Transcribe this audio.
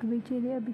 अभी के अभी